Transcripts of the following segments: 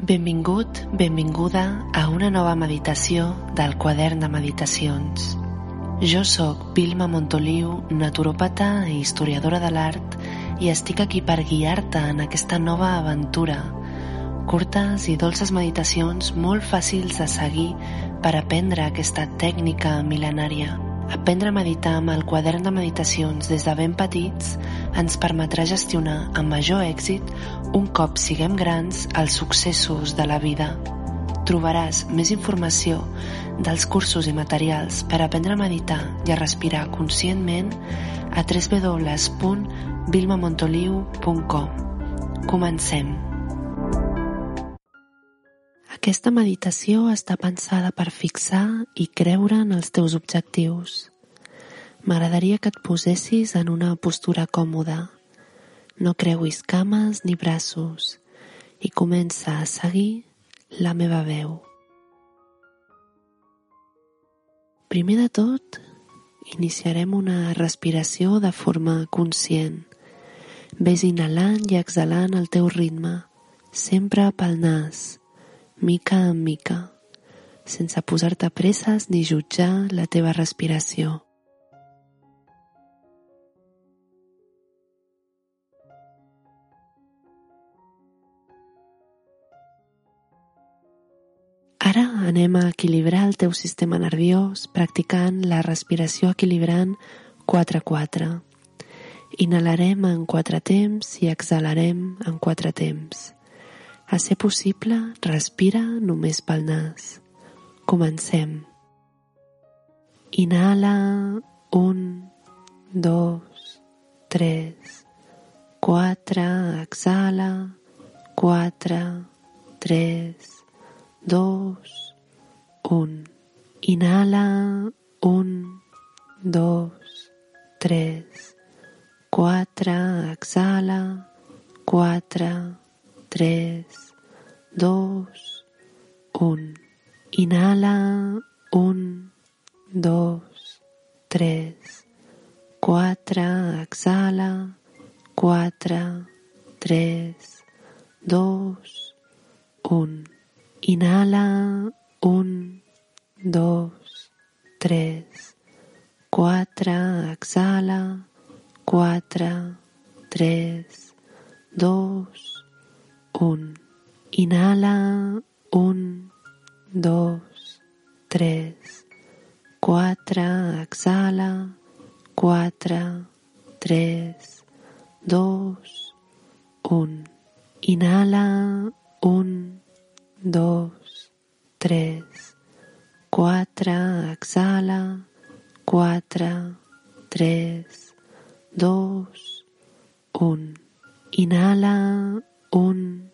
Benvingut, benvinguda a una nova meditació del quadern de meditacions. Jo sóc Vilma Montoliu, naturòpata i historiadora de l'art i estic aquí per guiar-te en aquesta nova aventura. Curtes i dolces meditacions molt fàcils de seguir per aprendre aquesta tècnica mil·lenària. Aprendre a meditar amb el quadern de meditacions des de ben petits ens permetrà gestionar amb major èxit un cop siguem grans els successos de la vida. Trobaràs més informació dels cursos i materials per aprendre a meditar i a respirar conscientment a www.vilmamontoliu.com Comencem. Aquesta meditació està pensada per fixar i creure en els teus objectius. M'agradaria que et posessis en una postura còmoda. No creuis cames ni braços i comença a seguir la meva veu. Primer de tot, iniciarem una respiració de forma conscient. Ves inhalant i exhalant el teu ritme, sempre pel nas, mica en mica, sense posar-te presses ni jutjar la teva respiració. Ara anem a equilibrar el teu sistema nerviós practicant la respiració equilibrant 4-4. Inhalarem en 4 temps i exhalarem en 4 temps. A ser possible, respira només pel nas. Comencem. Inhala, un, dos, tres, quatre, exhala, quatre, tres, dos, un. Inhala, un, dos, tres, quatre, exhala, quatre, tres, dos, un. Inhala, un, dos, tres, quatre, exhala, quatre, tres, dos, un. Inhala, un, dos, tres, quatre, exhala, quatre, tres, dos, un. Inhala, un, dos, tres, quatre, exhala, quatre, tres, dos, un. Inhala, un, dos, tres, quatre, exhala, quatre, tres, dos, un. Inhala, un,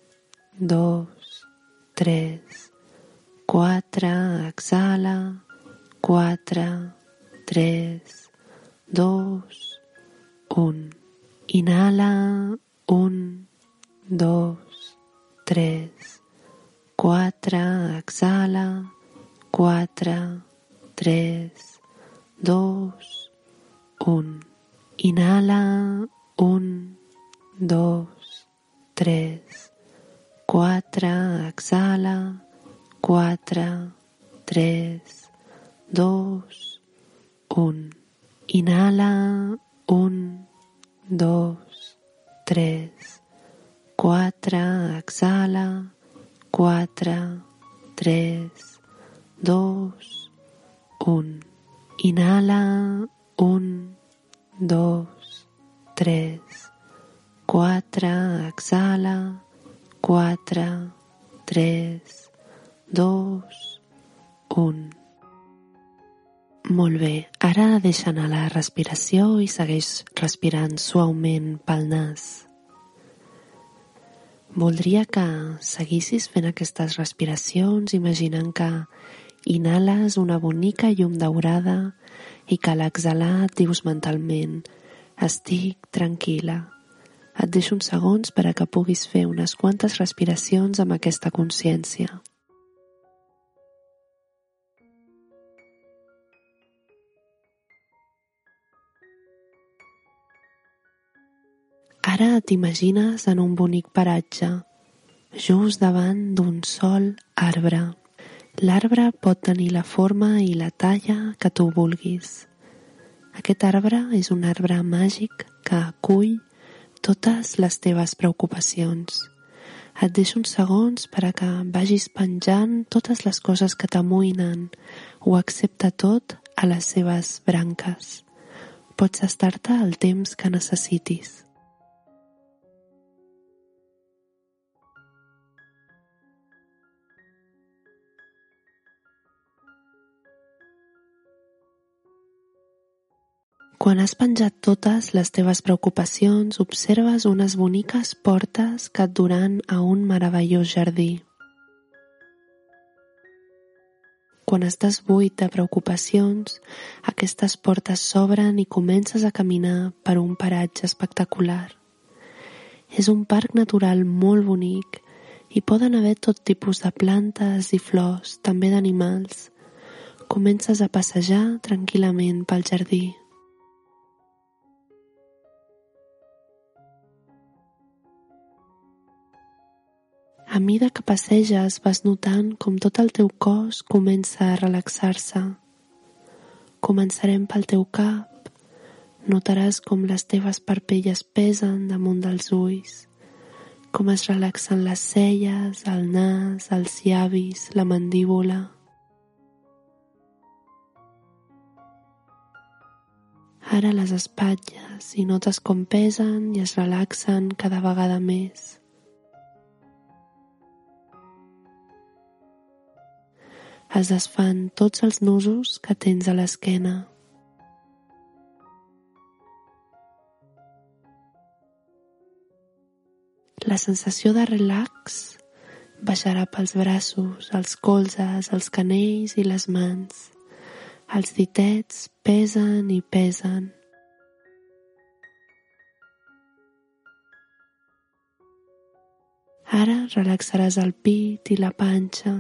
dos, tres, quatre, exhala, quatre, tres, dos, un. Inhala, un, dos, tres, quatre, exhala, quatre, tres, dos, un. Inhala, un, dos, tres, quatre, exhala, quatre, tres, dos, un. Inhala, un, dos, tres, quatre, exhala, quatre, tres, dos, un. Inhala, un, dos, tres, quatre, exhala, 4, 3, 2, 1. Molt bé, ara deixa anar la respiració i segueix respirant suaument pel nas. Voldria que seguissis fent aquestes respiracions imaginant que inhales una bonica llum daurada i que a l'exhalar dius mentalment estic tranquil·la et deixo uns segons per a que puguis fer unes quantes respiracions amb aquesta consciència. Ara t'imagines en un bonic paratge, just davant d'un sol arbre. L'arbre pot tenir la forma i la talla que tu vulguis. Aquest arbre és un arbre màgic que acull totes les teves preocupacions. Et deixo uns segons per a que vagis penjant totes les coses que t'amoïnen. Ho accepta tot a les seves branques. Pots estar-te el temps que necessitis. Quan has penjat totes les teves preocupacions, observes unes boniques portes que et duran a un meravellós jardí. Quan estàs buit de preocupacions, aquestes portes s'obren i comences a caminar per un paratge espectacular. És un parc natural molt bonic i poden haver tot tipus de plantes i flors, també d'animals. Comences a passejar tranquil·lament pel jardí. A mida que passeges vas notant com tot el teu cos comença a relaxar-se. Començarem pel teu cap. Notaràs com les teves parpelles pesen damunt dels ulls, com es relaxen les celles, el nas, els llavis, la mandíbula. Ara les espatlles i notes com pesen i es relaxen cada vegada més. Es desfan tots els nusos que tens a l'esquena. La sensació de relax baixarà pels braços, els colzes, els canells i les mans. Els ditets pesen i pesen. Ara relaxaràs el pit i la panxa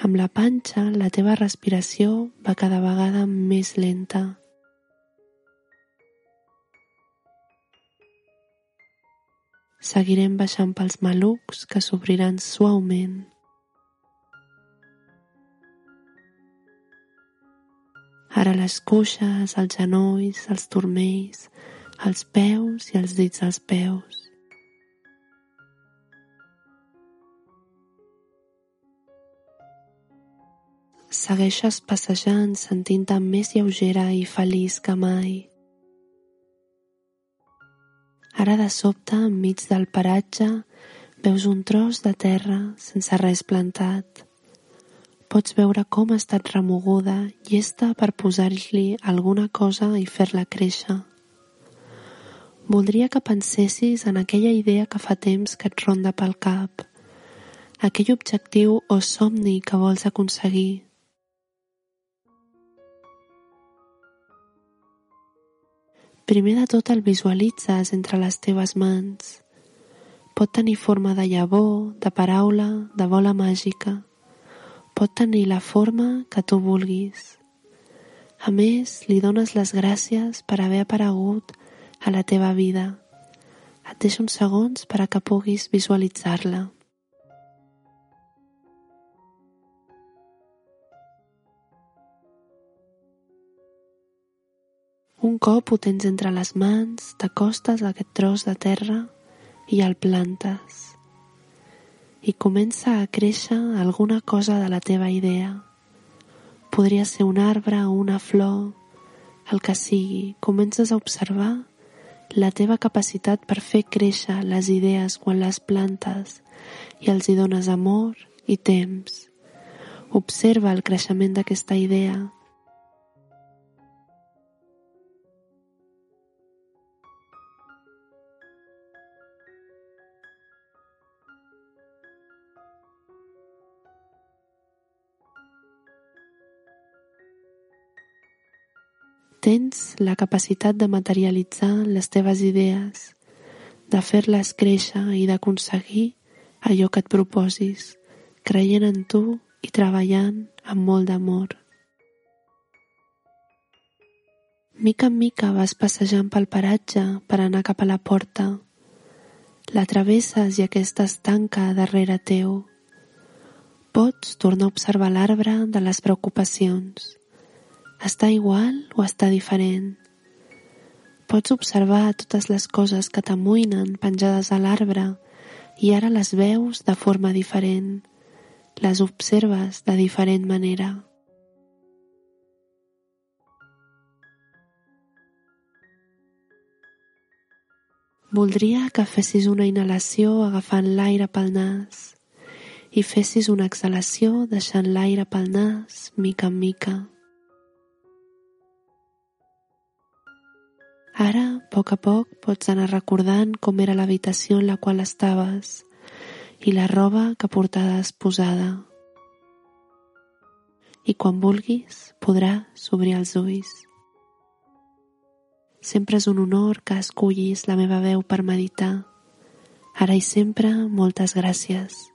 amb la panxa, la teva respiració va cada vegada més lenta. Seguirem baixant pels malucs que s'obriran suaument. Ara les cuixes, els genolls, els turmells, els peus i els dits dels peus. Segueixes passejant sentint-te més lleugera i feliç que mai. Ara de sobte, enmig del paratge, veus un tros de terra sense res plantat. Pots veure com ha estat remoguda, llesta per posar-li alguna cosa i fer-la créixer. Voldria que pensessis en aquella idea que fa temps que et ronda pel cap, aquell objectiu o somni que vols aconseguir, Primer de tot el visualitzes entre les teves mans. Pot tenir forma de llavor, de paraula, de bola màgica. Pot tenir la forma que tu vulguis. A més, li dones les gràcies per haver aparegut a la teva vida. Et deixo uns segons per a que puguis visualitzar-la. Un cop ho tens entre les mans, t'acostes a aquest tros de terra i el plantes. I comença a créixer alguna cosa de la teva idea. Podria ser un arbre o una flor, el que sigui. Comences a observar la teva capacitat per fer créixer les idees quan les plantes i els hi dones amor i temps. Observa el creixement d'aquesta idea Tens la capacitat de materialitzar les teves idees, de fer-les créixer i d'aconseguir allò que et proposis, creient en tu i treballant amb molt d'amor. Mica en mica vas passejant pel paratge per anar cap a la porta. La travesses i aquesta es tanca darrere teu. Pots tornar a observar l'arbre de les preocupacions. Està igual o està diferent? Pots observar totes les coses que t'amoïnen penjades a l'arbre i ara les veus de forma diferent. Les observes de diferent manera. Voldria que fessis una inhalació agafant l'aire pel nas i fessis una exhalació deixant l'aire pel nas mica en mica. Ara, a poc a poc, pots anar recordant com era l'habitació en la qual estaves i la roba que portaves posada. I quan vulguis podràs obrir els ulls. Sempre és un honor que escullis la meva veu per meditar. Ara i sempre, moltes gràcies.